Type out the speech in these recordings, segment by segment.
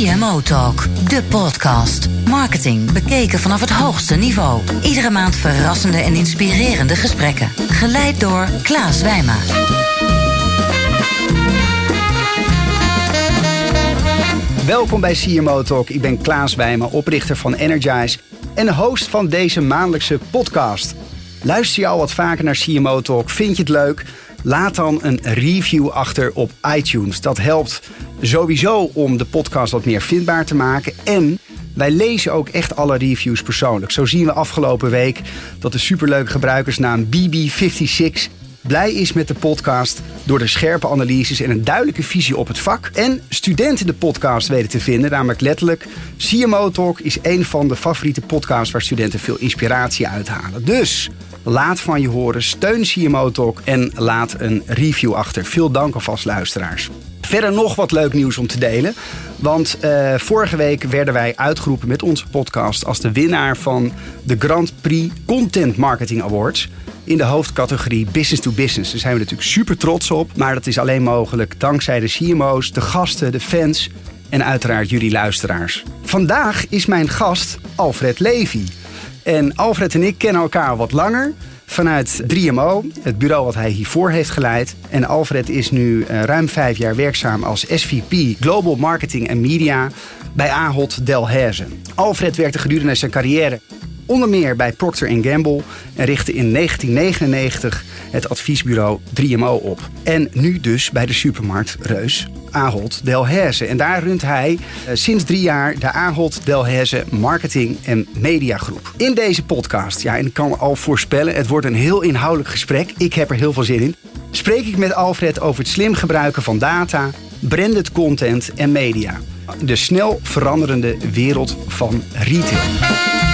CMO Talk, de podcast. Marketing bekeken vanaf het hoogste niveau. Iedere maand verrassende en inspirerende gesprekken. Geleid door Klaas Wijma. Welkom bij CMO Talk. Ik ben Klaas Wijma, oprichter van Energize en host van deze maandelijkse podcast. Luister je al wat vaker naar CMO Talk? Vind je het leuk? Laat dan een review achter op iTunes. Dat helpt sowieso om de podcast wat meer vindbaar te maken. En wij lezen ook echt alle reviews persoonlijk. Zo zien we afgelopen week dat de superleuke gebruikersnaam BB56 blij is met de podcast door de scherpe analyses en een duidelijke visie op het vak. En studenten de podcast weten te vinden, namelijk letterlijk. CMO Talk is een van de favoriete podcasts waar studenten veel inspiratie uithalen. Dus laat van je horen, steun CMO Talk en laat een review achter. Veel dank alvast luisteraars. Verder nog wat leuk nieuws om te delen. Want uh, vorige week werden wij uitgeroepen met onze podcast als de winnaar van de Grand Prix Content Marketing Awards in de hoofdcategorie Business to Business. Daar zijn we natuurlijk super trots op. Maar dat is alleen mogelijk dankzij de CMO's, de gasten, de fans en uiteraard jullie luisteraars. Vandaag is mijn gast Alfred Levy. En Alfred en ik kennen elkaar wat langer vanuit 3MO, het bureau wat hij hiervoor heeft geleid. En Alfred is nu uh, ruim vijf jaar werkzaam als SVP Global Marketing en Media bij Ahold Delhaize. Alfred werkte gedurende zijn carrière onder meer bij Procter Gamble en richtte in 1999 het adviesbureau 3MO op. En nu dus bij de supermarkt Reus Ahold Delhaize. En daar runt hij uh, sinds drie jaar de Ahold Delhaize Marketing en Media Groep. In deze podcast, ja, en ik kan al voorspellen, het wordt een heel inhoudelijk gesprek. Ik heb er heel veel zin in. Spreek ik met Alfred over het slim gebruiken van data, branded content en media. De snel veranderende wereld van retail.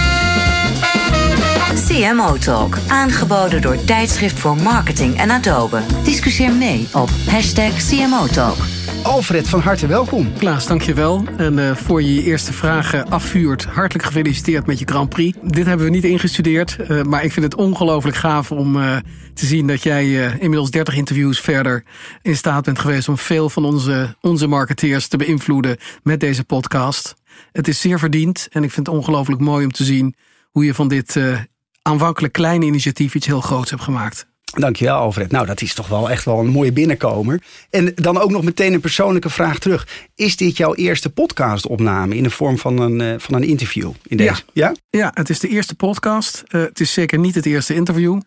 CMO Talk, aangeboden door Tijdschrift voor Marketing en Adobe. Discussieer mee op hashtag CMO Talk. Alfred, van harte welkom. Klaas, dankjewel. En uh, voor je je eerste vragen afvuurt, hartelijk gefeliciteerd met je Grand Prix. Dit hebben we niet ingestudeerd, uh, maar ik vind het ongelooflijk gaaf om uh, te zien dat jij inmiddels 30 interviews verder in staat bent geweest om veel van onze, onze marketeers te beïnvloeden met deze podcast. Het is zeer verdiend en ik vind het ongelooflijk mooi om te zien hoe je van dit aanvankelijk kleine initiatief iets heel groots hebt gemaakt. Dankjewel Alfred. Nou, dat is toch wel echt wel een mooie binnenkomer. En dan ook nog meteen een persoonlijke vraag terug. Is dit jouw eerste podcastopname in de vorm van een, uh, van een interview? In deze? Ja. ja, ja? het is de eerste podcast. Uh, het is zeker niet het eerste interview.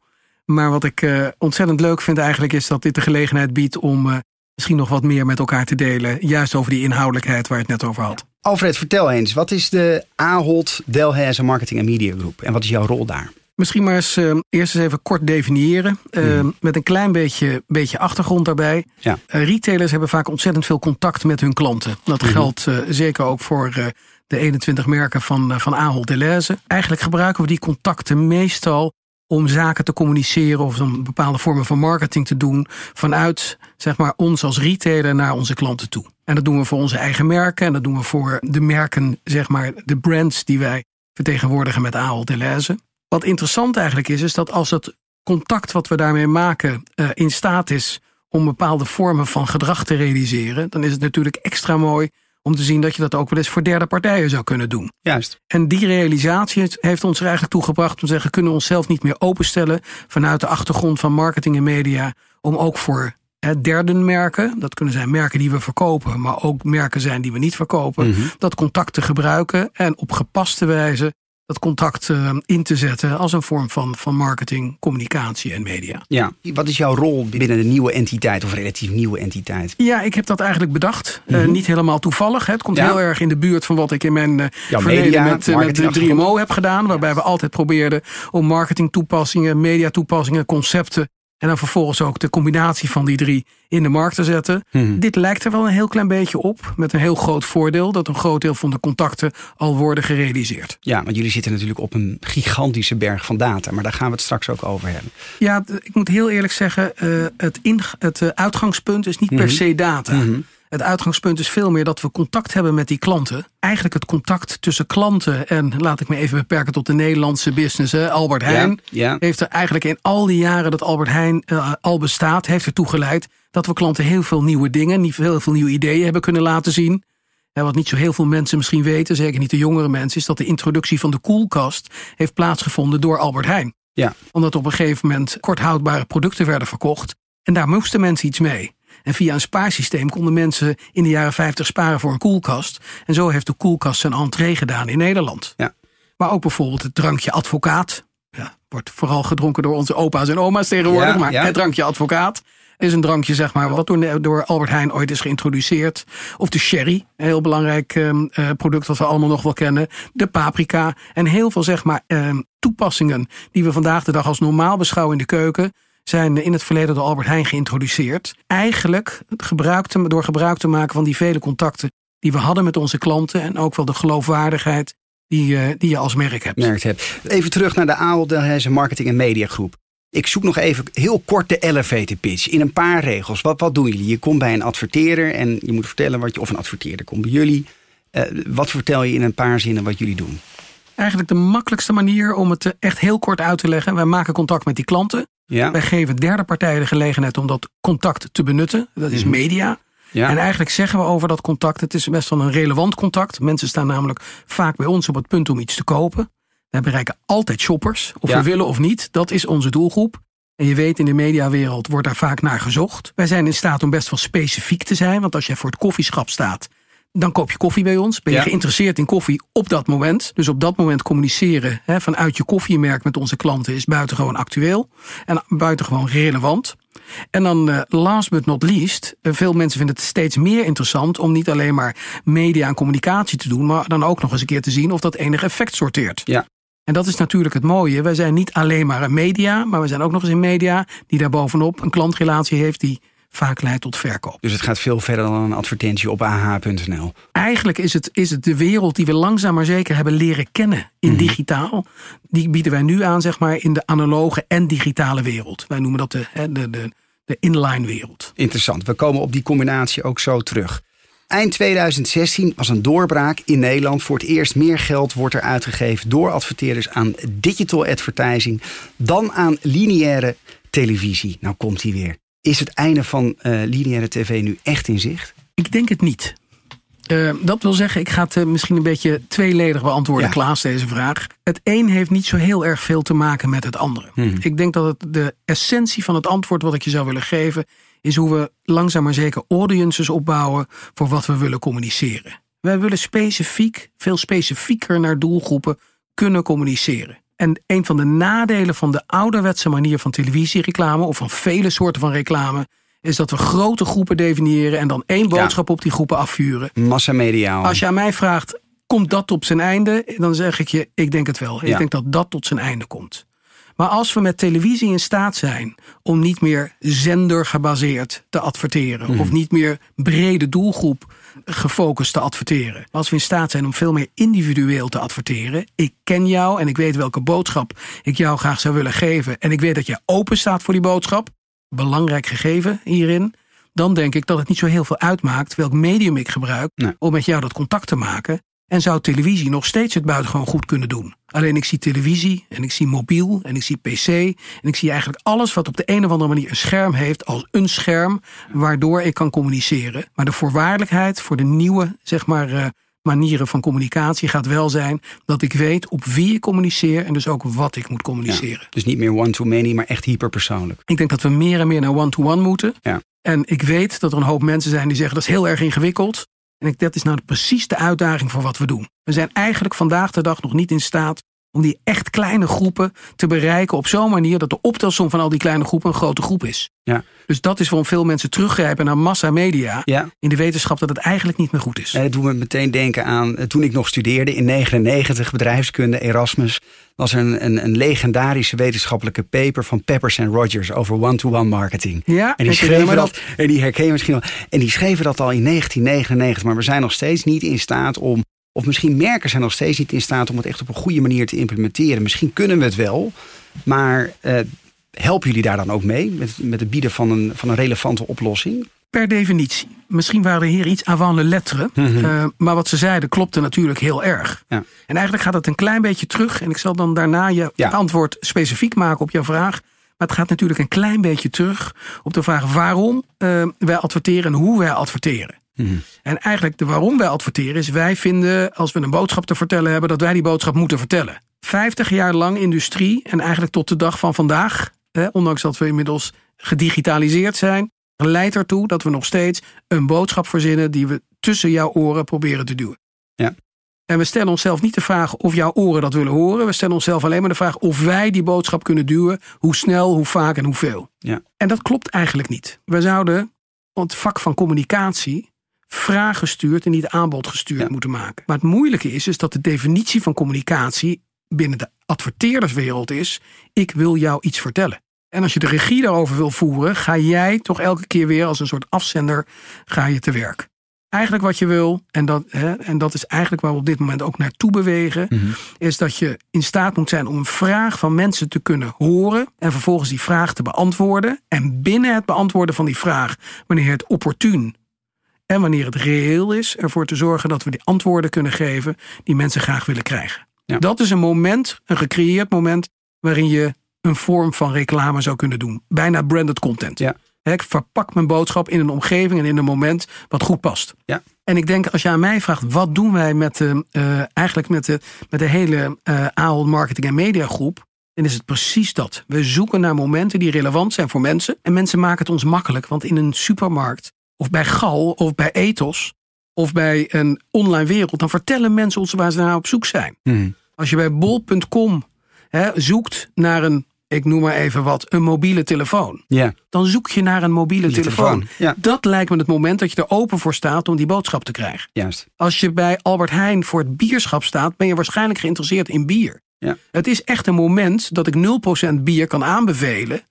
Maar wat ik uh, ontzettend leuk vind eigenlijk is dat dit de gelegenheid biedt om misschien nog wat meer met elkaar te delen. Juist over die inhoudelijkheid waar je het net over had. Alfred, vertel eens. Wat is de Ahold Delhaize Marketing en Media Groep? En wat is jouw rol daar? Misschien maar eens uh, eerst eens even kort definiëren. Uh, mm. Met een klein beetje, beetje achtergrond daarbij. Ja. Uh, retailers hebben vaak ontzettend veel contact met hun klanten. Dat mm. geldt zeker ook voor de 21 merken van, van Ahold Delhaize. Eigenlijk gebruiken we die contacten meestal om zaken te communiceren of om bepaalde vormen van marketing te doen vanuit zeg maar, ons als retailer naar onze klanten toe. En dat doen we voor onze eigen merken en dat doen we voor de merken, zeg maar, de brands die wij vertegenwoordigen met Ahold Delhaize. Wat interessant eigenlijk is, is dat als het contact wat we daarmee maken uh, in staat is om bepaalde vormen van gedrag te realiseren, dan is het natuurlijk extra mooi om te zien dat je dat ook wel eens voor derde partijen zou kunnen doen. Juist. En die realisatie heeft ons er eigenlijk toegebracht om te zeggen, kunnen we onszelf niet meer openstellen vanuit de achtergrond van marketing en media, om ook voor derden merken, dat kunnen zijn merken die we verkopen, maar ook merken zijn die we niet verkopen, mm -hmm. dat contact te gebruiken en op gepaste wijze dat contact uh, in te zetten als een vorm van, van marketing, communicatie en media. Ja, wat is jouw rol binnen de nieuwe entiteit of relatief nieuwe entiteit? Ja, ik heb dat eigenlijk bedacht. Mm -hmm. uh, niet helemaal toevallig. Hè. Het komt ja. heel erg in de buurt van wat ik in mijn uh, verleden media, met, met de 3MO heb gedaan. Waarbij ja. we altijd probeerden om marketing toepassingen, media toepassingen, concepten en dan vervolgens ook de combinatie van die drie in de markt te zetten. Hmm. Dit lijkt er wel een heel klein beetje op. Met een heel groot voordeel dat een groot deel van de contacten al worden gerealiseerd. Ja, want jullie zitten natuurlijk op een gigantische berg van data. Maar daar gaan we het straks ook over hebben. Ja, ik moet heel eerlijk zeggen. Uh, het, het uh, uitgangspunt is niet -hmm. per se data. -hmm. Het uitgangspunt is veel meer dat we contact hebben met die klanten. Eigenlijk het contact tussen klanten en laat ik me even beperken tot de Nederlandse business. Hè. Albert Heijn ja, ja. heeft er eigenlijk in al die jaren dat Albert Heijn uh, al bestaat, heeft ertoe geleid dat we klanten heel veel nieuwe dingen, heel veel nieuwe ideeën hebben kunnen laten zien. wat niet zo heel veel mensen misschien weten, zeker niet de jongere mensen, is dat de introductie van de koelkast heeft plaatsgevonden door Albert Heijn. Ja. Omdat op een gegeven moment korthoudbare producten werden verkocht. En daar moesten mensen iets mee. En via een spaarsysteem konden mensen in de jaren 50 sparen voor een koelkast. En zo heeft de koelkast zijn entree gedaan in Nederland. Ja. Maar ook bijvoorbeeld het drankje advocaat. Ja, wordt vooral gedronken door onze opa's en oma's tegenwoordig. Ja, maar ja. het drankje advocaat is een drankje, zeg maar, wat door, door Albert Heijn ooit is geïntroduceerd. Of de sherry, een heel belangrijk ehm, eh, product wat we allemaal nog wel kennen. De paprika en heel veel, zeg maar, ehm, toepassingen die we vandaag de dag als normaal beschouwen in de keuken zijn in het verleden door Albert Heijn geïntroduceerd. Eigenlijk gebruik te, door gebruik te maken van die vele contacten die we hadden met onze klanten. En ook wel de geloofwaardigheid die, eh, die je als merk hebt. Merkt hebt. Even terug naar de Ahold Delhaize Marketing en Mediagroep. Ik zoek nog even heel kort de elevator pitch. In een paar regels. Wat, wat doen jullie? Je komt bij een adverteerder en je moet vertellen wat je. Of een adverteerder komt bij jullie. Eh, wat vertel je in een paar zinnen wat jullie doen? Eigenlijk de makkelijkste manier om het echt heel kort uit te leggen. Wij maken contact met die klanten. Ja? Wij geven derde partijen de gelegenheid om dat contact te benutten. Dat is media. Ja? En eigenlijk zeggen we over dat contact, het is best wel een relevant contact. Mensen staan namelijk vaak bij ons op het punt om iets te kopen. Wij bereiken altijd shoppers, of Ja. we willen of niet. Dat is onze doelgroep. En je weet, in de mediawereld wordt daar vaak naar gezocht. Wij zijn in staat om best wel specifiek te zijn. Want als jij voor het koffieschap staat, dan koop je koffie bij ons. Ben je Ja. geïnteresseerd in koffie op dat moment. Dus op dat moment communiceren hè, vanuit je koffiemerk met onze klanten is buitengewoon actueel. En buitengewoon relevant. En dan eh, last but not least, eh, veel mensen vinden het steeds meer interessant om niet alleen maar media en communicatie te doen, maar dan ook nog eens een keer te zien of dat enig effect sorteert. Ja. En dat is natuurlijk het mooie. Wij zijn niet alleen maar een media, maar we zijn ook nog eens een media die daarbovenop een klantrelatie heeft die vaak leidt tot verkoop. Dus het gaat veel verder dan een advertentie op ah.nl. Eigenlijk is het, is het de wereld die we langzaam maar zeker hebben leren kennen in digitaal. Die bieden wij nu aan, zeg maar, in de analoge en digitale wereld. Wij noemen dat de, de, de, de inline wereld. Interessant. We komen op die combinatie ook zo terug. Eind 2016 was een doorbraak in Nederland. Voor het eerst meer geld wordt er uitgegeven door adverteerders aan digital advertising dan aan lineaire televisie. Nou komt hij weer. Is het einde van eh, lineaire tv nu echt in zicht? Ik denk het niet. Eh, dat wil zeggen, ik ga het eh, misschien een beetje tweeledig beantwoorden, Ja. Klaas, deze vraag. Het een heeft niet zo heel erg veel te maken met het andere. Mhm. Ik denk dat het de essentie van het antwoord wat ik je zou willen geven, is hoe we langzaam maar zeker audiences opbouwen voor wat we willen communiceren. Wij willen specifiek, veel specifieker naar doelgroepen kunnen communiceren. En een van de nadelen van de ouderwetse manier van televisiereclame, of van vele soorten van reclame, is dat we grote groepen definiëren en dan één boodschap op die groepen afvuren. Massamediaal. Als je aan mij vraagt, komt dat op zijn einde? Dan zeg ik je, ik denk het wel. Ik denk dat dat tot zijn einde komt. Maar als we met televisie in staat zijn om niet meer zendergebaseerd te adverteren, Mhm. of niet meer brede doelgroep gefocust te adverteren. Als we in staat zijn om veel meer individueel te adverteren. Ik ken jou en ik weet welke boodschap ik jou graag zou willen geven. En ik weet dat je open staat voor die boodschap. Belangrijk gegeven hierin. Dan denk ik dat het niet zo heel veel uitmaakt welk medium ik gebruik Nee. om met jou dat contact te maken. En zou televisie nog steeds het buitengewoon goed kunnen doen. Alleen ik zie televisie en ik zie mobiel en ik zie pc. En ik zie eigenlijk alles wat op de een of andere manier een scherm heeft als een scherm. Waardoor ik kan communiceren. Maar de voorwaardelijkheid voor de nieuwe zeg maar, eh, manieren van communicatie gaat wel zijn dat ik weet op wie ik communiceer en dus ook wat ik moet communiceren. Dus niet meer one-to-many, maar echt hyperpersoonlijk. Ik denk dat we meer en meer naar one-to-one moeten. Ja. En ik weet dat er een hoop mensen zijn die zeggen dat is heel erg ingewikkeld. En ik, dat is nou precies de uitdaging voor wat we doen. We zijn eigenlijk vandaag de dag nog niet in staat om die echt kleine groepen te bereiken op zo'n manier dat de optelsom van al die kleine groepen een grote groep is. Ja. Dus dat is waarom veel mensen teruggrijpen naar massamedia Ja. in de wetenschap dat het eigenlijk niet meer goed is. En dat doet me meteen denken aan eh, toen ik nog studeerde in 99 bedrijfskunde Erasmus. Was er een, een, een legendarische wetenschappelijke paper van Peppers en Rogers over one-to-one marketing. Ja, En die, schreven dat, en die herken je misschien wel. En die schreven dat al in 1999. Maar we zijn nog steeds niet in staat om. Of misschien merken zijn nog steeds niet in staat om het echt op een goede manier te implementeren. Misschien kunnen we het wel. Maar eh, helpen jullie daar dan ook mee? Met, met het bieden van een, van een relevante oplossing? Per definitie. Misschien waren hier iets avant le lettre. eh, maar wat ze zeiden klopte natuurlijk heel erg. Ja. En eigenlijk gaat het een klein beetje terug. En ik zal dan daarna je Ja. antwoord specifiek maken op jouw vraag. Maar het gaat natuurlijk een klein beetje terug op de vraag waarom eh, wij adverteren en hoe wij adverteren. En eigenlijk de waarom wij adverteren is, wij vinden als we een boodschap te vertellen hebben, dat wij die boodschap moeten vertellen. 50 jaar lang industrie en eigenlijk tot de dag van vandaag, hè, ondanks dat we inmiddels gedigitaliseerd zijn, leidt ertoe dat we nog steeds een boodschap verzinnen die we tussen jouw oren proberen te duwen. Ja. En we stellen onszelf niet de vraag of jouw oren dat willen horen. We stellen onszelf alleen maar de vraag of wij die boodschap kunnen duwen. Hoe snel, hoe vaak en hoeveel. Ja. En dat klopt eigenlijk niet. We zouden het vak van communicatie vraaggestuurd en niet aanbodgestuurd Ja. moeten maken. Maar het moeilijke is, is dat de definitie van communicatie binnen de adverteerderswereld is: ik wil jou iets vertellen. En als je de regie daarover wil voeren, ga jij toch elke keer weer als een soort afzender ga je te werk. Eigenlijk wat je wil, en dat, hè, en dat is eigenlijk waar we op dit moment ook naartoe bewegen, is dat je in staat moet zijn om een vraag van mensen te kunnen horen en vervolgens die vraag te beantwoorden. En binnen het beantwoorden van die vraag, wanneer het opportun en wanneer het reëel is, ervoor te zorgen dat we die antwoorden kunnen geven die mensen graag willen krijgen. Ja. Dat is een moment, een gecreëerd moment, waarin je een vorm van reclame zou kunnen doen. Bijna branded content. Ja. Ik verpak mijn boodschap in een omgeving en in een moment wat goed past. Ja. En ik denk, als je aan mij vraagt, wat doen wij met de, eh, eigenlijk met de, met de hele eh Ahold Marketing en Media Groep, dan is het precies dat. We zoeken naar momenten die relevant zijn voor mensen. En mensen maken het ons makkelijk, want in een supermarkt, of bij Gal, of bij Ethos, of bij een online wereld, dan vertellen mensen ons waar ze naar op zoek zijn. Mhm. Als je bij bol.com zoekt naar een, ik noem maar even wat, een mobiele telefoon. Ja. Dan zoek je naar een mobiele Die telefoon. telefoon, ja. Dat lijkt me het moment dat je er open voor staat om die boodschap te krijgen. Juist. Als je bij Albert Heijn voor het bierschap staat, ben je waarschijnlijk geïnteresseerd in bier. Ja. Het is echt een moment dat ik 0% bier kan aanbevelen.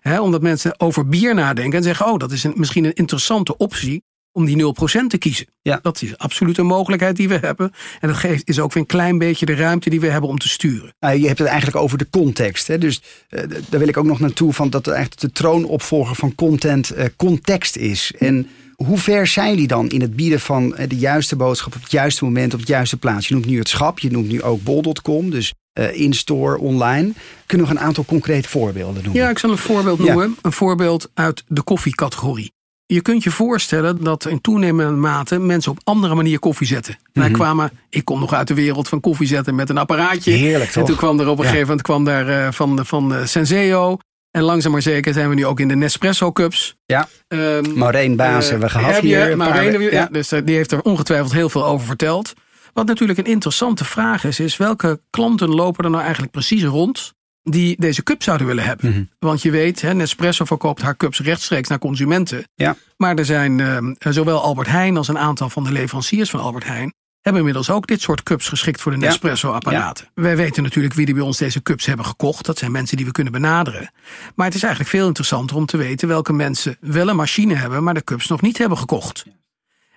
Hè, omdat mensen over bier nadenken en zeggen: Oh, dat is een, misschien een interessante optie om die 0% te kiezen. Ja. Dat is absoluut een mogelijkheid die we hebben. En dat geeft, is ook weer een klein beetje de ruimte die we hebben om te sturen. Nou, je hebt het eigenlijk over de context. Hè? Dus eh, daar wil ik ook nog naartoe van dat eigenlijk de troonopvolger van content eh, context is. En hoe ver zijn jullie dan in het bieden van eh, de juiste boodschap op het juiste moment, op het juiste plaats? Je noemt nu het schap, je noemt nu ook bol.com, dus eh, in-store, online. Kunnen we nog een aantal concrete voorbeelden noemen? Ja, ik zal een voorbeeld Ja. noemen. Een voorbeeld uit de koffiecategorie. Je kunt je voorstellen dat in toenemende mate mensen op andere manier koffie zetten. Mhm. Wij kwamen, ik kom nog uit de wereld van koffie zetten met een apparaatje. Heerlijk, En toch? toen kwam er op een Ja. gegeven moment kwam daar, eh, van, van eh, Senseo. En langzaam maar zeker zijn we nu ook in de Nespresso cups. Ja, Ehm, Maureen Baas hebben we gehad heb hier. Je, paar- ja, ja. dus die heeft er ongetwijfeld heel veel over verteld. Wat natuurlijk een interessante vraag is, is welke klanten lopen er nou eigenlijk precies rond die deze cup zouden willen hebben? Mhm. Want je weet, hè, Nespresso verkoopt haar cups rechtstreeks naar consumenten. Ja. Maar er zijn eh, zowel Albert Heijn als een aantal van de leveranciers van Albert Heijn hebben inmiddels ook dit soort cups geschikt voor de Ja. Nespresso-apparaten. Wij weten natuurlijk wie die bij ons deze cups hebben gekocht. Dat zijn mensen die we kunnen benaderen. Maar het is eigenlijk veel interessanter om te weten welke mensen wel een machine hebben, maar de cups nog niet hebben gekocht.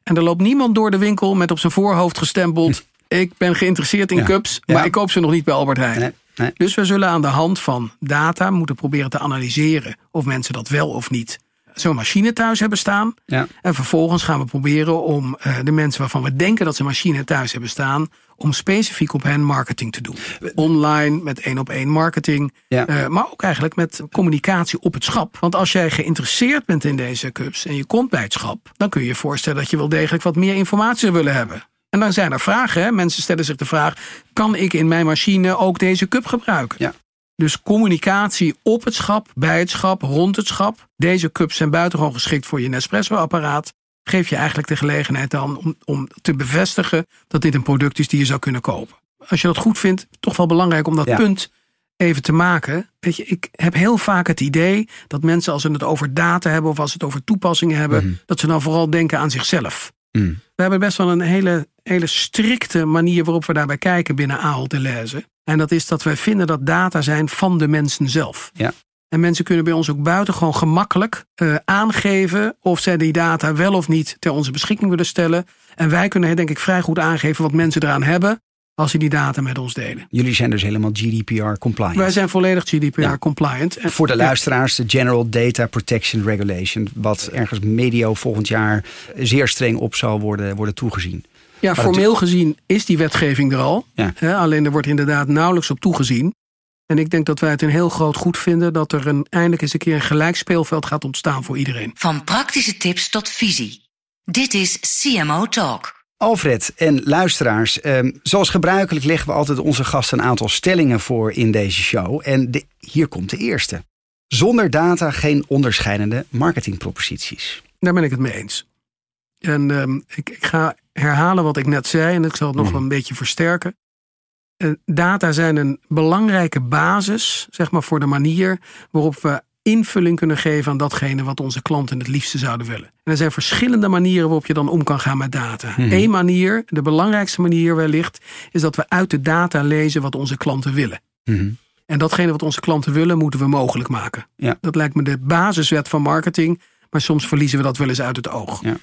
En er loopt niemand door de winkel met op zijn voorhoofd gestempeld: Ik ben geïnteresseerd in Ja. cups, Ja. maar ik koop ze nog niet bij Albert Heijn. Nee, nee. Dus we zullen aan de hand van data moeten proberen te analyseren of mensen dat wel of niet zo'n machine thuis hebben staan. Ja. En vervolgens gaan we proberen om eh, de mensen waarvan we denken dat ze een machine thuis hebben staan, om specifiek op hen marketing te doen. Online, met één op één marketing, Ja. eh, maar ook eigenlijk met communicatie op het schap. Want als jij geïnteresseerd bent in deze cups en je komt bij het schap, dan kun je je voorstellen dat je wel degelijk wat meer informatie zou willen hebben. En dan zijn er vragen. Hè? Mensen stellen zich de vraag: kan ik in mijn machine ook deze cup gebruiken? Ja. Dus communicatie op het schap, bij het schap, rond het schap. Deze cups zijn buitengewoon geschikt voor je Nespresso-apparaat. Geef je eigenlijk de gelegenheid dan om, om te bevestigen dat dit een product is die je zou kunnen kopen. Als je dat goed vindt, toch wel belangrijk om dat Ja. punt even te maken. Weet je, ik heb heel vaak het idee dat mensen als ze het over data hebben of als ze het over toepassingen hebben, Mhm. dat ze dan vooral denken aan zichzelf. Mm. We hebben best wel een hele, hele strikte manier waarop we daarbij kijken binnen Ahold Delhaize. En dat is dat wij vinden dat data zijn van de mensen zelf. Ja. En mensen kunnen bij ons ook buitengewoon gemakkelijk eh, aangeven of zij die data wel of niet ter onze beschikking willen stellen. En wij kunnen denk ik vrij goed aangeven wat mensen eraan hebben als ze die data met ons delen. Jullie zijn dus helemaal GDPR compliant. Wij zijn volledig GDPR Ja. compliant. En- Voor de luisteraars, de General Data Protection Regulation, wat ergens medio volgend jaar zeer streng op zal worden, worden toegezien. Ja, Maar formeel gezien is die wetgeving er al. Ja. Hè, alleen er wordt inderdaad nauwelijks op toegezien. En ik denk dat wij het een heel groot goed vinden dat er een, eindelijk eens een keer een gelijk speelveld gaat ontstaan voor iedereen. Van praktische tips tot visie. Dit is CMO Talk. Alfred en luisteraars, eh, zoals gebruikelijk leggen we altijd onze gasten een aantal stellingen voor in deze show. En de, hier komt de eerste. Zonder data geen onderscheidende marketingproposities. Daar ben ik het mee eens. En ehm, ik, ik, ga herhalen wat ik net zei en ik zal het nog Mhm. wel een beetje versterken. Eh, data zijn een belangrijke basis, zeg maar, voor de manier waarop we invulling kunnen geven aan datgene wat onze klanten het liefste zouden willen. En er zijn verschillende manieren waarop je dan om kan gaan met data. Mhm. Eén manier, de belangrijkste manier wellicht, is dat we uit de data lezen wat onze klanten willen. Mhm. En datgene wat onze klanten willen, moeten we mogelijk maken. Ja. Dat lijkt me de basiswet van marketing, maar soms verliezen we dat wel eens uit het oog. Ja.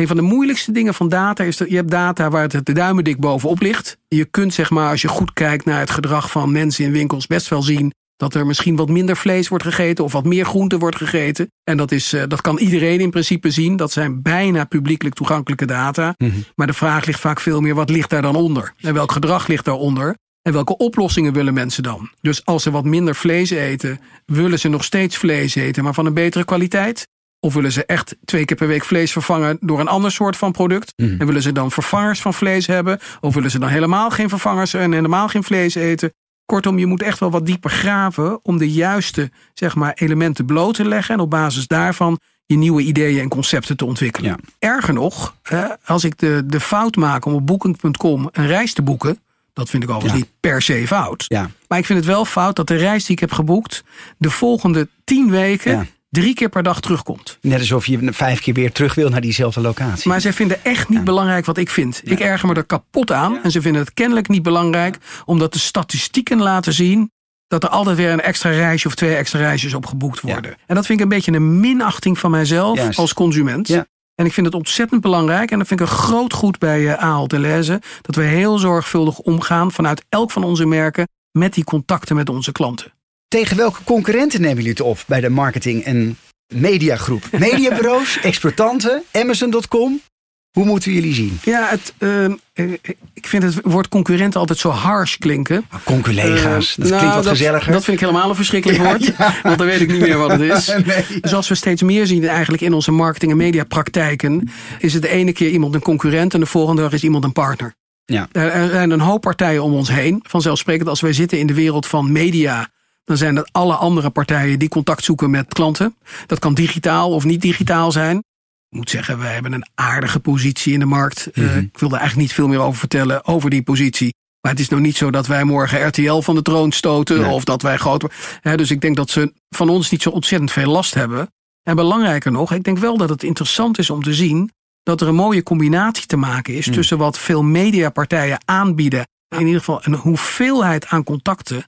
Een van de moeilijkste dingen van data is dat je hebt data waar het de duimen dik bovenop ligt. Je kunt zeg maar, als je goed kijkt naar het gedrag van mensen in winkels, best wel zien dat er misschien wat minder vlees wordt gegeten of wat meer groente wordt gegeten. En dat, is, eh, dat kan iedereen in principe zien. Dat zijn bijna publiekelijk toegankelijke data. Mhm. Maar de vraag ligt vaak veel meer, wat ligt daar dan onder? En welk gedrag ligt daaronder? En welke oplossingen willen mensen dan? Dus als ze wat minder vlees eten, willen ze nog steeds vlees eten, maar van een betere kwaliteit? Of willen ze echt twee keer per week vlees vervangen door een ander soort van product? Mhm. En willen ze dan vervangers van vlees hebben? Of willen ze dan helemaal geen vervangers en helemaal geen vlees eten? Kortom, je moet echt wel wat dieper graven om de juiste zeg maar, elementen bloot te leggen. En op basis daarvan je nieuwe ideeën en concepten te ontwikkelen. Ja. Erger nog, hè, als ik de, de fout maak om op booking.com een reis te boeken. Dat vind ik overigens Ja. niet per se fout. Ja. Maar ik vind het wel fout dat de reis die ik heb geboekt. de volgende tien weken. Drie keer per dag terugkomt. Net alsof je vijf keer weer terug wil naar diezelfde locatie. Maar zij vinden echt niet belangrijk wat ik vind. Ik erger me er kapot aan. En ze vinden het kennelijk niet belangrijk. Omdat de statistieken laten zien. dat er altijd weer een extra reisje of twee extra reisjes op geboekt worden. En dat vind ik een beetje een minachting van mijzelf Juist. als consument. Ja. En ik vind het ontzettend belangrijk. En dat vind ik een groot goed bij uh, Ahold Delhaize. Dat we heel zorgvuldig omgaan vanuit elk van onze merken. met die contacten met onze klanten. Tegen welke concurrenten nemen jullie het op bij de marketing- en mediagroep? Mediabureaus, exploitanten, Amazon.com? Hoe moeten we jullie zien? Ja, het, uh, ik vind het woord concurrent altijd zo harsh klinken. Conculega's, dat Uh, klinkt wat dat, gezelliger. Dat vind ik helemaal een verschrikkelijk woord. ja. Want dan weet ik niet meer wat het is. Nee. Zoals we steeds meer zien eigenlijk in onze marketing- en mediapraktijken... is het de ene keer iemand een concurrent en de volgende dag is iemand een partner. Ja. Er, er zijn een hoop partijen om ons heen. Vanzelfsprekend als wij zitten in de wereld van media... dan zijn het alle andere partijen die contact zoeken met klanten. Dat kan digitaal of niet digitaal zijn. Ik moet zeggen, wij hebben een aardige positie in de markt. Uh, Mhm. ik wil er eigenlijk niet veel meer over vertellen, over die positie. Maar het is nog niet zo dat wij morgen RTL van de troon stoten. Nee. Of dat wij groot. Hè, dus ik denk dat ze van ons niet zo ontzettend veel last hebben. En belangrijker nog, ik denk wel dat het interessant is om te zien. dat er een mooie combinatie te maken is. Mm. tussen wat veel mediapartijen aanbieden. In ieder geval een hoeveelheid aan contacten.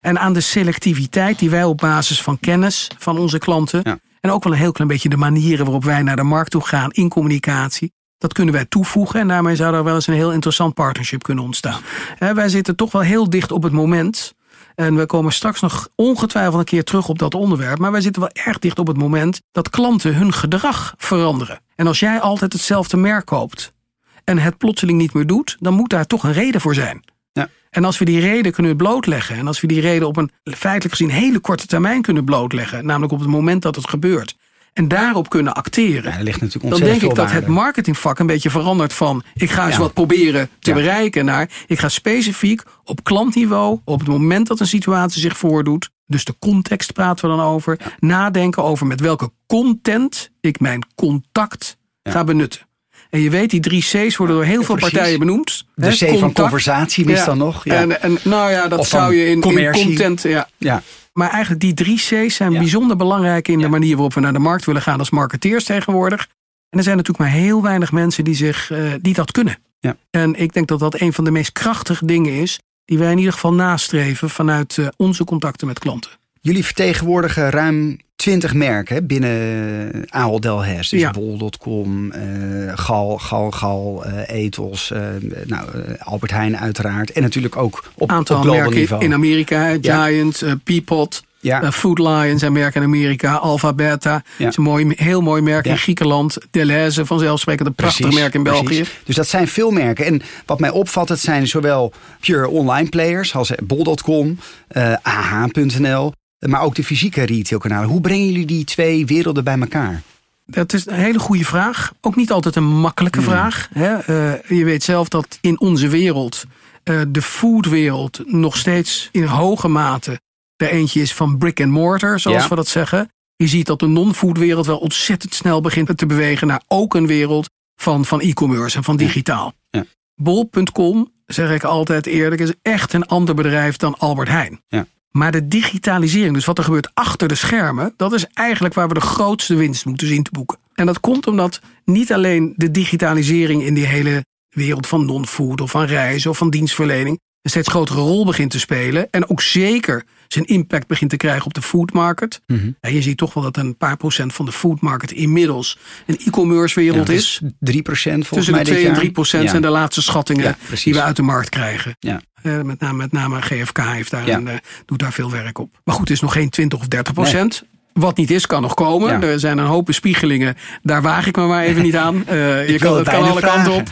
En aan de selectiviteit die wij op basis van kennis van onze klanten. Ja. En ook wel een heel klein beetje de manieren waarop wij naar de markt toe gaan in communicatie. Dat kunnen wij toevoegen en daarmee zou er wel eens een heel interessant partnership kunnen ontstaan. Wij zitten toch wel heel dicht op het moment. En we komen straks nog ongetwijfeld een keer terug op dat onderwerp. Maar wij zitten wel erg dicht op het moment dat klanten hun gedrag veranderen. En als jij altijd hetzelfde merk koopt en het plotseling niet meer doet, dan moet daar toch een reden voor zijn. Ja. En als we die reden kunnen blootleggen, en als we die reden op een feitelijk gezien hele korte termijn kunnen blootleggen, namelijk op het moment dat het gebeurt, en daarop kunnen acteren, Ja, er ligt natuurlijk dan denk ik dat het marketingvak een beetje verandert van ik ga eens Ja. wat proberen te Ja. bereiken naar ik ga specifiek op klantniveau op het moment dat een situatie zich voordoet, dus de context praten we dan over, nadenken over met welke content ik mijn contact ga benutten. En je weet, die drie C's worden door heel veel precies. partijen benoemd. De Hè, C van conversatie mis dan nog. Ja. En, en nou ja, dat zou je in, content. Ja. Maar eigenlijk die drie C's zijn Ja. bijzonder belangrijk in Ja. de manier waarop we naar de markt willen gaan als marketeers tegenwoordig. En er zijn natuurlijk maar heel weinig mensen die, zich, eh, die dat kunnen. Ja. En ik denk dat dat een van de meest krachtige dingen is die wij in ieder geval nastreven vanuit eh, onze contacten met klanten. Jullie vertegenwoordigen ruim 20 merken binnen Ahold Delhaize. Dus Ja. bol.com, eh, Gal, Gal, Gal, eh Ethos, eh, nou, eh, Albert Heijn uiteraard. En natuurlijk ook op, aantal op merken niveau. in Amerika, Ja. Giant, eh, Peapod, Ja. eh, Food Lion zijn merken in Amerika, Alpha Beta, Ja. is een mooi, heel mooi merk Ja. in Griekenland, Delhaize vanzelfsprekend een prachtig Precies, merk in precies. België. Dus dat zijn veel merken. En wat mij opvalt, het zijn zowel pure online players als bol.com, eh, ah.nl, maar ook de fysieke retailkanalen. Hoe brengen jullie die twee werelden bij elkaar? Dat is een hele goede vraag. Ook niet altijd een makkelijke vraag. Hè? Uh, je weet zelf dat in onze wereld, uh, de foodwereld, nog steeds in hoge mate er eentje is van brick and mortar, zoals we dat zeggen. Je ziet dat de non-foodwereld wel ontzettend snel begint te bewegen naar ook een wereld van, van e-commerce en van digitaal. Ja. Bol.com, zeg ik altijd eerlijk, is echt een ander bedrijf dan Albert Heijn. Maar de digitalisering, dus wat er gebeurt achter de schermen, dat is eigenlijk waar we de grootste winst moeten zien te boeken. En dat komt omdat niet alleen de digitalisering in die hele wereld van non-food of van reizen of van dienstverlening een steeds grotere rol begint te spelen. En ook zeker zijn impact begint te krijgen op de foodmarket. Mm je ziet toch wel dat een paar procent van de foodmarket inmiddels een e-commerce wereld ja, is. 3 procent volgens Tussen mij de 2 en 3 procent zijn de laatste schattingen die we uit de markt krijgen. Ja. Uh, met, name, met name GFK heeft daar een, uh, doet daar veel werk op. Maar goed, het is nog geen 20 of 30 procent. Wat niet is, kan nog komen. Er zijn een hoop bespiegelingen. Daar waag ik me maar even niet aan. Uh, je kan, het kan alle kanten op.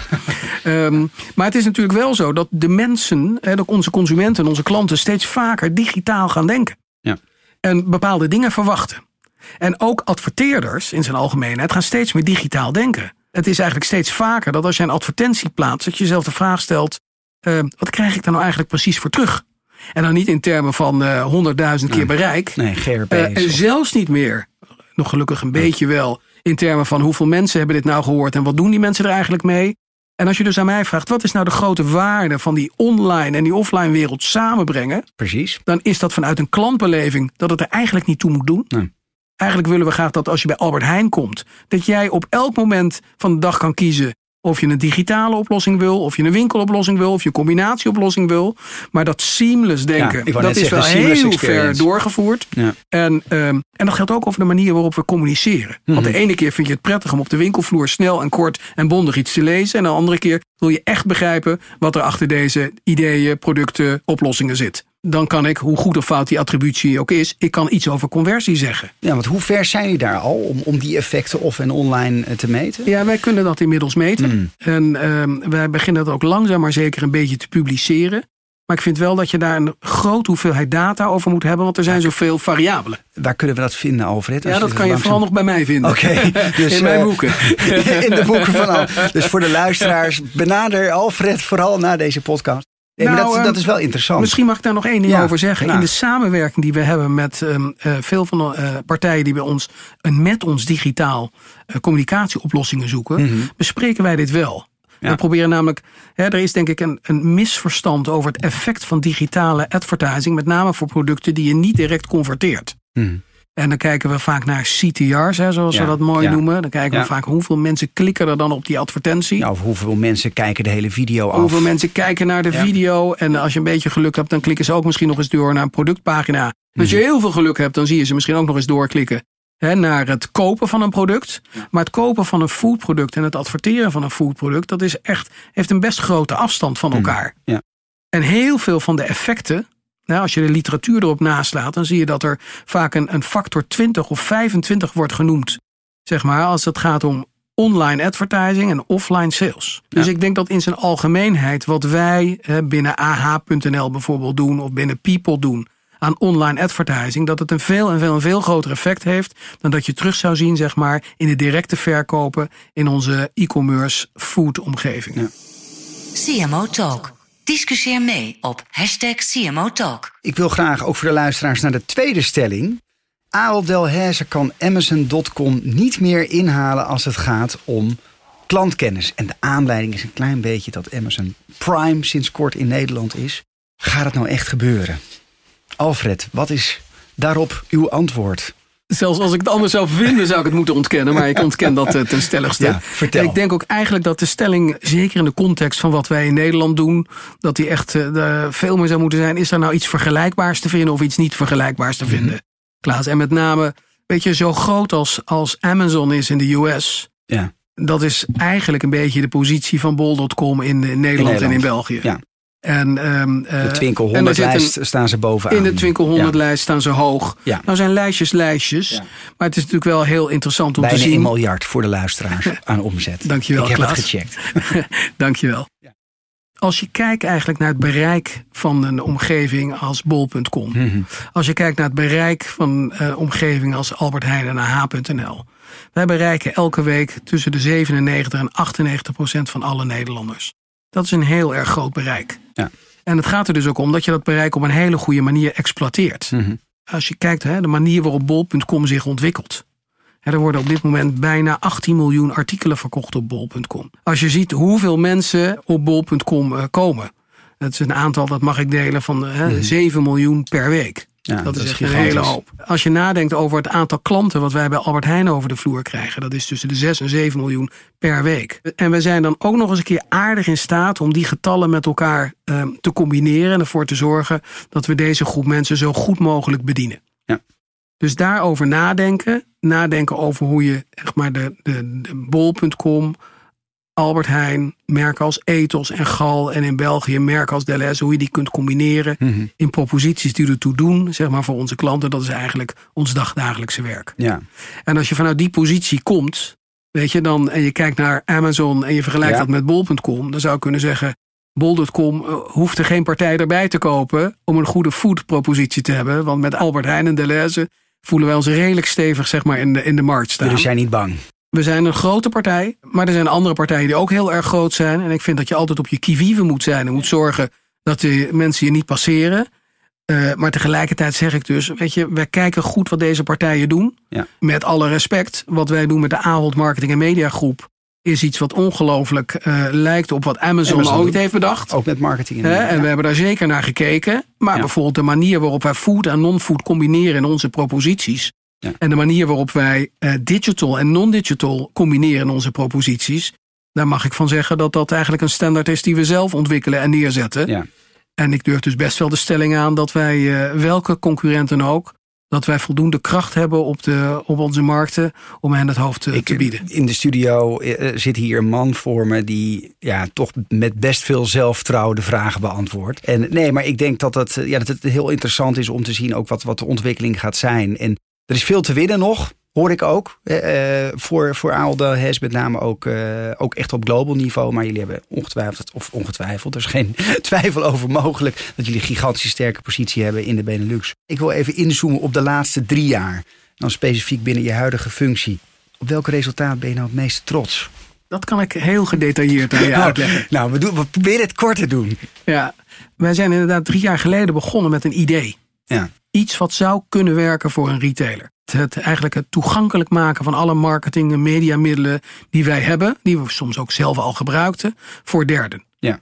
Um, maar het is natuurlijk wel zo dat de mensen, hè, onze consumenten, onze klanten, steeds vaker digitaal gaan denken. Ja. En bepaalde dingen verwachten. En ook adverteerders in zijn algemeenheid gaan steeds meer digitaal denken. Het is eigenlijk steeds vaker dat als je een advertentie plaatst, dat je jezelf de vraag stelt: uh, wat krijg ik daar nou eigenlijk precies voor terug? En dan niet in termen van uh, honderdduizend keer bereik. Nee, GRP. Uh, en zelfs niet meer, nog gelukkig een beetje wel, in termen van hoeveel mensen hebben dit nou gehoord en wat doen die mensen er eigenlijk mee. En als je dus aan mij vraagt, wat is nou de grote waarde van die online en die offline wereld samenbrengen? Precies. Dan is dat vanuit een klantbeleving dat het er eigenlijk niet toe moet doen. Nee. Eigenlijk willen we graag dat als je bij Albert Heijn komt, dat jij op elk moment van de dag kan kiezen of je een digitale oplossing wil, of je een winkeloplossing wil, of je een combinatieoplossing wil. Maar dat seamless denken, dat is wel heel ver doorgevoerd. Ja. En, um, en dat geldt ook over de manier waarop we communiceren. Want de mhm. ene keer vind je het prettig om op de winkelvloer snel en kort en bondig iets te lezen. En de andere keer wil je echt begrijpen wat er achter deze ideeën, producten, oplossingen zit dan kan ik, hoe goed of fout die attributie ook is, ik kan iets over conversie zeggen. Ja, want hoe ver zijn jullie daar al om, om die effecten off en online eh, te meten? Ja, wij kunnen dat inmiddels meten. Hmm. En uh, wij beginnen dat ook langzaam maar zeker een beetje te publiceren. Maar ik vind wel dat je daar een grote hoeveelheid data over moet hebben, want er zijn zoveel variabelen. Waar kunnen we dat vinden, Alfred? Ja, dat kan je vooral nog bij mij vinden. Oké, dus, in mijn uh, boeken. in de boeken van Al. Dus voor de luisteraars, benader Alfred vooral na deze podcast. Nee, nou, dat, dat, is wel interessant. Misschien mag ik daar nog één ding over zeggen. In de samenwerking die we hebben met um, uh, veel van de uh, partijen die bij ons een met ons digitaal uh, communicatieoplossingen zoeken, mm -hmm. bespreken wij dit wel. Ja. We proberen namelijk, hè, er is denk ik een, een misverstand over het effect van digitale advertising, met name voor producten die je niet direct converteert. Mm. En dan kijken we vaak naar CTR's, hè, zoals ja, we dat mooi ja. noemen. Dan kijken we vaak hoeveel mensen klikken er dan op die advertentie. Ja, of hoeveel mensen kijken de hele video af. Hoeveel mensen kijken naar de video. En als je een beetje geluk hebt, dan klikken ze ook misschien nog eens door naar een productpagina. Als je mhm. heel veel geluk hebt, dan zie je ze misschien ook nog eens doorklikken hè, naar het kopen van een product. Maar het kopen van een foodproduct en het adverteren van een foodproduct, dat is echt, heeft een best grote afstand van elkaar. Mm. Ja. En heel veel van de effecten nou, als je de literatuur erop naslaat, dan zie je dat er vaak een, een factor 20 of 25 wordt genoemd. Zeg maar, als het gaat om online advertising en offline sales. Dus ik denk dat in zijn algemeenheid wat wij binnen ah.nl bijvoorbeeld doen of binnen People doen aan online advertising, dat het een veel en veel en veel groter effect heeft dan dat je terug zou zien, zeg maar, in de directe verkopen in onze e-commerce food omgeving. Ja. CMO Talk. Discussieer mee op hashtag CMO Talk. Ik wil graag ook voor de luisteraars naar de tweede stelling. Ahold Delhaize kan Amazon.com niet meer inhalen als het gaat om klantkennis. En de aanleiding is een klein beetje dat Amazon Prime sinds kort in Nederland is. Gaat het nou echt gebeuren? Alfred, wat is daarop uw antwoord? Zelfs als ik het anders zou vinden, zou ik het moeten ontkennen. Maar ik ontken dat uh, ten stelligste. Ja, vertel. ik denk ook eigenlijk dat de stelling, zeker in de context van wat wij in Nederland doen, dat die echt uh, veel meer zou moeten zijn. Is er nou iets vergelijkbaars te vinden of iets niet vergelijkbaars te vinden? Mm -hmm. Klaas, en met name, weet je, zo groot als, als Amazon is in de US. Ja. Dat is eigenlijk een beetje de positie van bol.com in, in, Nederland, in Nederland en in België. Ja. En, um, de Twinkel 100 lijst staan ze bovenaan. In de Twinkel 100 ja. lijst staan ze hoog. Nou zijn lijstjes lijstjes. Maar het is natuurlijk wel heel interessant om Bijna te zien. Bijna 1 miljard voor de luisteraars aan omzet. Dankjewel Ik heb Klaas. het gecheckt. Dankjewel. Ja. Als je kijkt eigenlijk naar het bereik van een omgeving als bol.com. Mm -hmm. Als je kijkt naar het bereik van een uh, omgeving als Albert Heijn en AH.nl. Wij bereiken elke week tussen de 97 en 98 procent van alle Nederlanders. Dat is een heel erg groot bereik. Ja. En het gaat er dus ook om dat je dat bereik op een hele goede manier exploiteert. Mhm. Als je kijkt, hè, de manier waarop bol.com zich ontwikkelt. Hè, Er worden op dit moment bijna 18 miljoen artikelen verkocht op bol.com. Als je ziet hoeveel mensen op bol.com eh, komen. Dat is een aantal, dat mag ik delen, van eh, hè, 7 miljoen per week. Ja, dat, dat is echt een hele hoop. Als je nadenkt over het aantal klanten wat wij bij Albert Heijn over de vloer krijgen, dat is tussen de 6 en 7 miljoen per week. En we zijn dan ook nog eens een keer aardig in staat om die getallen met elkaar eh, te combineren en ervoor te zorgen dat we deze groep mensen zo goed mogelijk bedienen. Ja. Dus daarover nadenken. Nadenken over hoe je echt maar de, de, de bol.com, Albert Heijn, merken als Ethos en Gal en in België merken als Deleuze, hoe je die kunt combineren Mhm. in proposities die ertoe doen, zeg maar voor onze klanten. Dat is eigenlijk ons dagdagelijkse werk. Ja. En als je vanuit die positie komt, weet je, dan en je kijkt naar Amazon en je vergelijkt Ja. dat met bol.com, dan zou ik kunnen zeggen. Bol.com eh, hoeft er geen partij erbij te kopen om een goede foodpropositie te hebben. Want met Albert Heijn en Deleuze voelen wij ons redelijk stevig zeg maar, in, de, in de markt staan. Jullie zijn niet bang. We zijn een grote partij, maar er zijn andere partijen die ook heel erg groot zijn. En ik vind dat je altijd op je kivive moet zijn en moet zorgen dat de mensen je niet passeren. Eh, maar tegelijkertijd zeg ik dus, weet je, wij kijken goed wat deze partijen doen. Ja. Met alle respect, wat wij doen met de Ahold Marketing en Media Groep is iets wat ongelooflijk eh, lijkt op wat Amazon, Amazon ooit heeft bedacht. Ook met marketing. En, en we hebben daar zeker naar gekeken. Maar Ja. bijvoorbeeld de manier waarop wij food en non-food combineren in onze proposities. Ja. En de manier waarop wij eh, digital en non-digital combineren in onze proposities. Daar mag ik van zeggen dat dat eigenlijk een standaard is die we zelf ontwikkelen en neerzetten. Ja. En ik durf dus best wel de stelling aan dat wij, eh, welke concurrenten ook, dat wij voldoende kracht hebben op, de, op onze markten om hen het hoofd te, te bieden. In de studio eh, zit hier een man voor me die ja, toch met best veel zelfvertrouwen de vragen beantwoordt. En nee, maar ik denk dat het, eh, ja, dat het heel interessant is om te zien ook wat, wat de ontwikkeling gaat zijn. En er is veel te winnen nog. Hoor ik ook. eh, eh, voor, voor Ahold Delhaize met name ook, eh, ook echt op global niveau. Maar jullie hebben ongetwijfeld, of ongetwijfeld, er is geen twijfel over mogelijk... dat jullie een gigantisch sterke positie hebben in de Benelux. Ik wil even inzoomen op de laatste drie jaar. Dan specifiek binnen je huidige functie. Op welk resultaat ben je nou het meest trots? Dat kan ik heel gedetailleerd aan je uitleggen. Nou, we, doen, we proberen het kort te doen. Ja, wij zijn inderdaad drie jaar geleden begonnen met een idee. Ja. Iets wat zou kunnen werken voor een retailer. Het, eigenlijk het toegankelijk maken van alle marketing- en mediamiddelen die wij hebben, die we soms ook zelf al gebruikten, voor derden. Ja.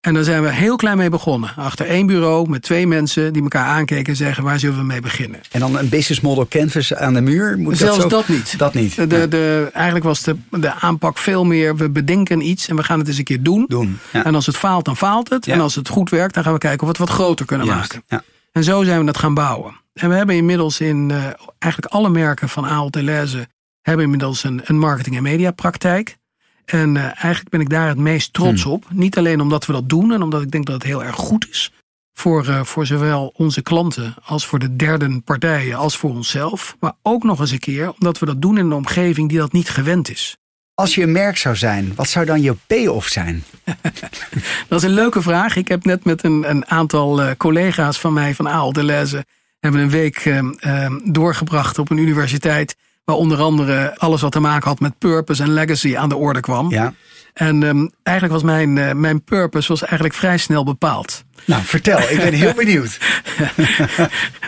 En daar zijn we heel klein mee begonnen. Achter één bureau met twee mensen die elkaar aankeken en zeggen waar zullen we mee beginnen. En dan een business model canvas aan de muur? Moet Zelfs dat, zo? dat niet. Dat niet. De, de, de- eigenlijk was de, de aanpak veel meer, we bedenken iets en we gaan het eens een keer doen. Doen. Ja. En als het faalt, dan faalt het. Ja. En als het goed werkt, dan gaan we kijken of we het wat groter kunnen Juist. maken. Ja. En zo zijn we dat gaan bouwen. En we hebben inmiddels in eh, eigenlijk alle merken van Ahold Delhaize... hebben inmiddels een, een marketing- en mediapraktijk. En eh, eigenlijk ben ik daar het meest trots Hmm. op. Niet alleen omdat we dat doen en omdat ik denk dat het heel erg goed is... voor, eh, voor zowel onze klanten als voor de derde partijen als voor onszelf. Maar ook nog eens een keer omdat we dat doen in een omgeving die dat niet gewend is. Als je een merk zou zijn, wat zou dan je payoff zijn? Dat is een leuke vraag. Ik heb net met een, een aantal eh, collega's van mij van Ahold Delhaize... hebben een week eh, eh, doorgebracht op een universiteit... waar onder andere alles wat te maken had met purpose en legacy aan de orde kwam. Ja. En ehm, eigenlijk was mijn, eh, mijn purpose was eigenlijk vrij snel bepaald. Nou, vertel. Ik ben heel benieuwd.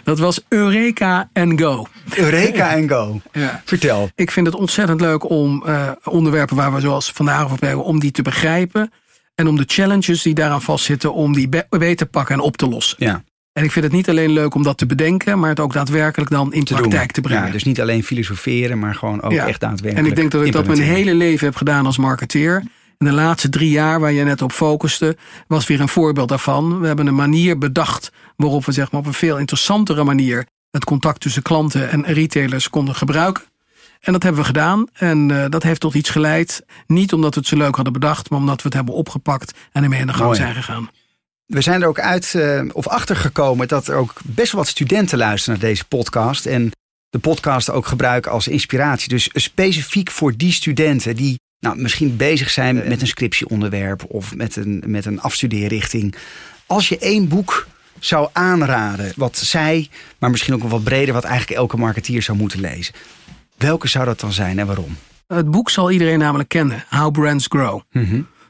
Dat was Eureka and Go. Eureka en go. Ja. Vertel. Ik vind het ontzettend leuk om eh, onderwerpen waar we zoals vandaag over hebben... om die te begrijpen en om de challenges die daaraan vastzitten... om die be- mee te pakken en op te lossen. Ja, En ik vind het niet alleen leuk om dat te bedenken, maar het ook daadwerkelijk dan in te praktijk doen. te brengen. Ja, dus niet alleen filosoferen, maar gewoon ook Ja. echt daadwerkelijk en ik denk dat ik dat mijn hele leven heb gedaan als marketeer. De laatste drie jaar, waar je net op focuste, was weer een voorbeeld daarvan. We hebben een manier bedacht waarop we zeg maar, op een veel interessantere manier het contact tussen klanten en retailers konden gebruiken. En dat hebben we gedaan. En eh, dat heeft tot iets geleid. Niet omdat we het zo leuk hadden bedacht, maar omdat we het hebben opgepakt en ermee in de gang Mooi. zijn gegaan. We zijn er ook uit eh, of achter gekomen dat er ook best wel wat studenten luisteren naar deze podcast. En de podcast ook gebruiken als inspiratie. Dus specifiek voor die studenten die nou, misschien bezig zijn met een scriptieonderwerp of met een, met een afstudeerrichting. Als je één boek zou aanraden, wat zij, maar misschien ook wel wat breder, wat eigenlijk elke marketeer zou moeten lezen. Welke zou dat dan zijn en waarom? Het boek zal iedereen namelijk kennen. How Brands Grow.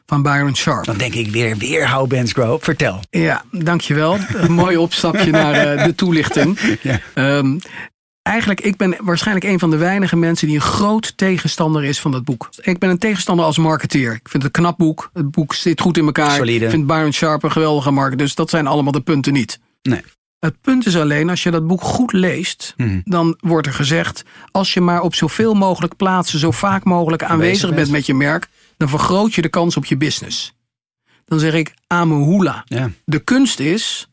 Van Byron Sharp. Dan denk ik weer, weer How Bands Grow. Vertel. Ja, dankjewel. Een mooi opstapje naar eh, de toelichting. Ja. Ehm, eigenlijk, ik ben waarschijnlijk een van de weinige mensen die een groot tegenstander is van dat boek. Ik ben een tegenstander als marketeer. Ik vind het een knap boek. Het boek zit goed in elkaar. Solide. Ik vind Byron Sharp een geweldige marketeer. Dus dat zijn allemaal de punten niet. Nee. Het punt is alleen, als je dat boek goed leest, Mhm. dan wordt er gezegd: als je maar op zoveel mogelijk plaatsen, zo vaak mogelijk aanwezig bent. met je merk, dan vergroot je de kans op je business. Dan zeg ik Amehula. Ja. De kunst is,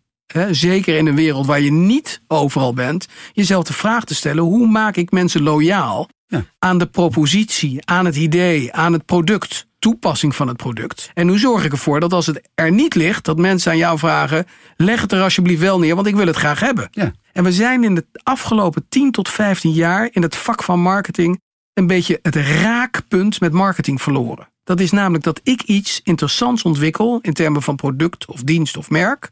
zeker in een wereld waar je niet overal bent, jezelf de vraag te stellen: hoe maak ik mensen loyaal Ja. aan de propositie, aan het idee, aan het product, toepassing van het product? En hoe zorg ik ervoor dat als het er niet ligt, dat mensen aan jou vragen: leg het er alsjeblieft wel neer, want ik wil het graag hebben. Ja. En we zijn in de afgelopen 10 tot 15 jaar in het vak van marketing een beetje het raakpunt met marketing verloren. Dat is namelijk dat ik iets interessants ontwikkel in termen van product of dienst of merk,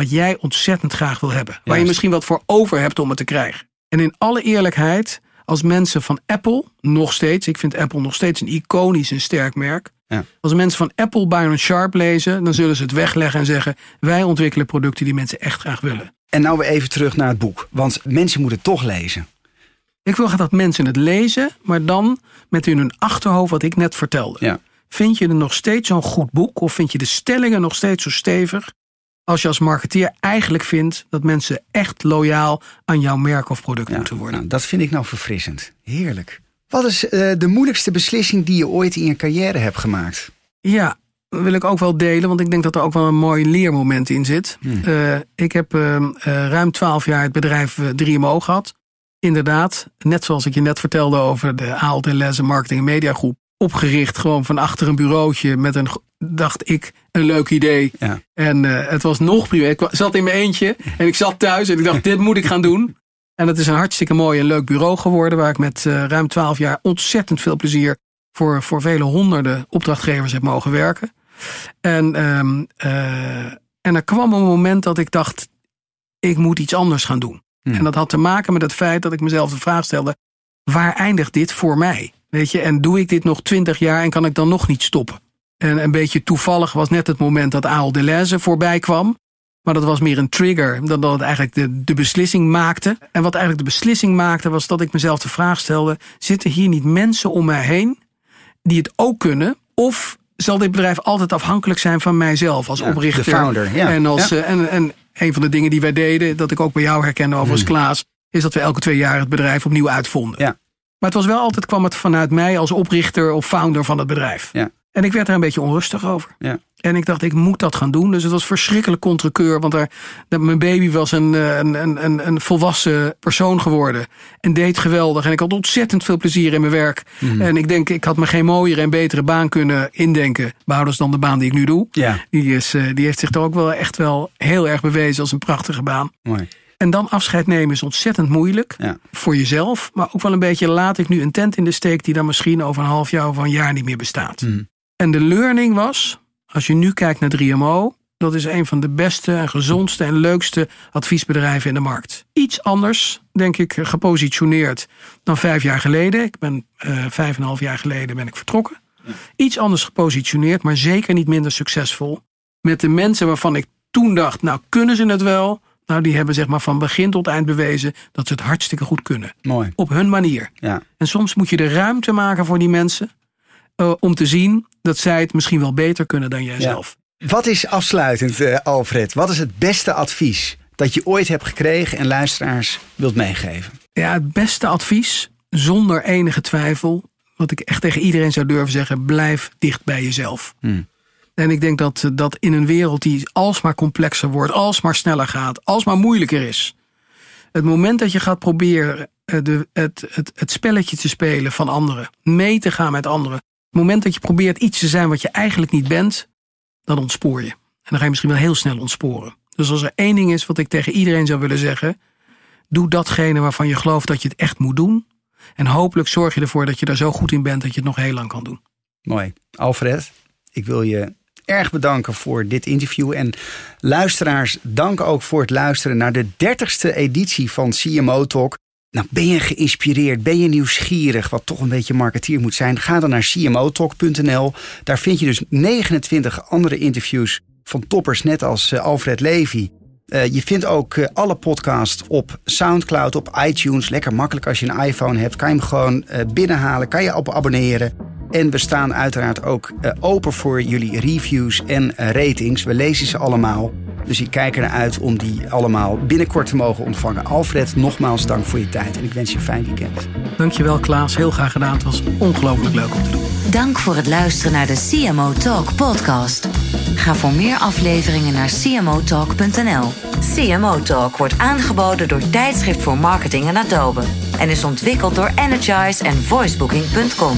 wat jij ontzettend graag wil hebben. Waar je misschien wat voor over hebt om het te krijgen. En in alle eerlijkheid, als mensen van Apple, nog steeds, ik vind Apple nog steeds een iconisch en sterk merk. Ja. Als mensen van Apple Byron Sharp lezen, dan zullen ze het wegleggen en zeggen: wij ontwikkelen producten die mensen echt graag willen. En nou weer even terug naar het boek. Want mensen moeten het toch lezen. Ik wil graag dat mensen het lezen, maar dan met in hun achterhoofd wat ik net vertelde. Ja. Vind je er nog steeds zo'n goed boek of vind je de stellingen nog steeds zo stevig als je als marketeer eigenlijk vindt dat mensen echt loyaal aan jouw merk of product Ja, moeten worden? nou, dat vind ik nou verfrissend. Heerlijk. Wat is eh, de moeilijkste beslissing die je ooit in je carrière hebt gemaakt? Ja, dat wil ik ook wel delen, want ik denk dat er ook wel een mooi leermoment in zit. Eh, ik heb eh, eh, ruim twaalf jaar het bedrijf eh, 3MO gehad. Inderdaad, net zoals ik je net vertelde over de ALT Lessen Marketing en Media Groep. Opgericht gewoon van achter een bureautje met een, dacht ik, een leuk idee. Ja. En eh, het was nog privé. Ik zat in mijn eentje en ik zat thuis en ik dacht, dit moet ik gaan doen. En het is een hartstikke mooi en leuk bureau geworden, waar ik met eh, ruim twaalf jaar ontzettend veel plezier voor, voor vele honderden opdrachtgevers heb mogen werken. En, ehm, eh, en er kwam een moment dat ik dacht, ik moet iets anders gaan doen. Hmm. En dat had te maken met het feit dat ik mezelf de vraag stelde, waar eindigt dit voor mij? Weet je, en doe ik dit nog twintig jaar en kan ik dan nog niet stoppen? En een beetje toevallig was net het moment dat Aal Deleuze voorbij kwam. Maar dat was meer een trigger dan dat het eigenlijk de, de beslissing maakte. En wat eigenlijk de beslissing maakte was dat ik mezelf de vraag stelde: zitten hier niet mensen om mij heen die het ook kunnen? Of zal dit bedrijf altijd afhankelijk zijn van mijzelf als Ja, oprichter? de founder, ja. En, als, Ja. eh, en, en een van de dingen die wij deden, dat ik ook bij jou herkende over als Klaas, is dat we elke twee jaar het bedrijf opnieuw uitvonden. Hmm. Ja. Maar het was wel altijd, kwam het vanuit mij als oprichter of founder van het bedrijf. Ja. En ik werd er een beetje onrustig over. Ja. En ik dacht, ik moet dat gaan doen. Dus het was verschrikkelijk contrekeur. Want mijn baby was een, eh, een, een, een, een volwassen persoon geworden. En deed geweldig. En ik had ontzettend veel plezier in mijn werk. Mhm. En ik denk, ik had me geen mooiere en betere baan kunnen indenken. Behoudens dan de baan die ik nu doe. Ja, Die, is, eh, die heeft zich er ook wel echt wel heel erg bewezen als een prachtige baan. mooi. En dan afscheid nemen is ontzettend moeilijk. Ja. Voor jezelf. Maar ook wel een beetje laat ik nu een tent in de steek die dan misschien over een half jaar of een jaar niet meer bestaat. Mhm. En de learning was, als je nu kijkt naar 3MO, dat is een van de beste en gezondste en leukste adviesbedrijven in de markt. Iets anders, denk ik, gepositioneerd dan vijf jaar geleden. Ik ben eh, vijf en een half jaar geleden ben ik vertrokken. Iets anders gepositioneerd, maar zeker niet minder succesvol. Met de mensen waarvan ik toen dacht, nou kunnen ze het wel? Nou, die hebben zeg maar van begin tot eind bewezen dat ze het hartstikke goed kunnen. Mooi. Op hun manier. Ja. En soms moet je de ruimte maken voor die mensen. eh, om te zien dat zij het misschien wel beter kunnen dan jijzelf. Wat is afsluitend, eh, Alfred? Wat is het beste advies dat je ooit hebt gekregen en luisteraars wilt meegeven? Ja, het beste advies, zonder enige twijfel, wat ik echt tegen iedereen zou durven zeggen, blijf dicht bij jezelf. Hmm. En ik denk dat, eh, dat in een wereld die alsmaar complexer wordt, alsmaar sneller gaat, alsmaar moeilijker is. Het moment dat je gaat proberen eh, de, het, het, het spelletje te spelen van anderen, mee te gaan met anderen. Het moment dat je probeert iets te zijn wat je eigenlijk niet bent, dan ontspoor je. En dan ga je misschien wel heel snel ontsporen. Dus als er één ding is wat ik tegen iedereen zou willen zeggen, doe datgene waarvan je gelooft dat je het echt moet doen. En hopelijk zorg je ervoor dat je daar zo goed in bent dat je het nog heel lang kan doen. Mooi. Alfred, ik wil je erg bedanken voor dit interview. En luisteraars, dank ook voor het luisteren naar de 30ste editie van CMO Talk. Nou, ben je geïnspireerd? Ben je nieuwsgierig? Wat toch een beetje marketeer moet zijn? Ga dan naar cmotalk.nl. Daar vind je dus 29 andere interviews van toppers, net als uh, Alfred Levy. Uh, je vindt ook uh, alle podcasts op Soundcloud, op iTunes. Lekker makkelijk als je een iPhone hebt. Kan je hem gewoon binnenhalen. Kan je op abonneren. En we staan uiteraard ook open voor jullie reviews en ratings. We lezen ze allemaal. Dus ik kijk ernaar uit om die allemaal binnenkort te mogen ontvangen. Alfred, nogmaals dank voor je tijd en ik wens je een fijn weekend. Dankjewel Klaas, heel graag gedaan. Het was ongelooflijk leuk om te doen. Dank voor het luisteren naar de CMO Talk podcast. Ga voor meer afleveringen naar cmotalk.nl. CMO Talk wordt aangeboden door Tijdschrift voor Marketing en Adobe en is ontwikkeld door Energize en voicebooking.com.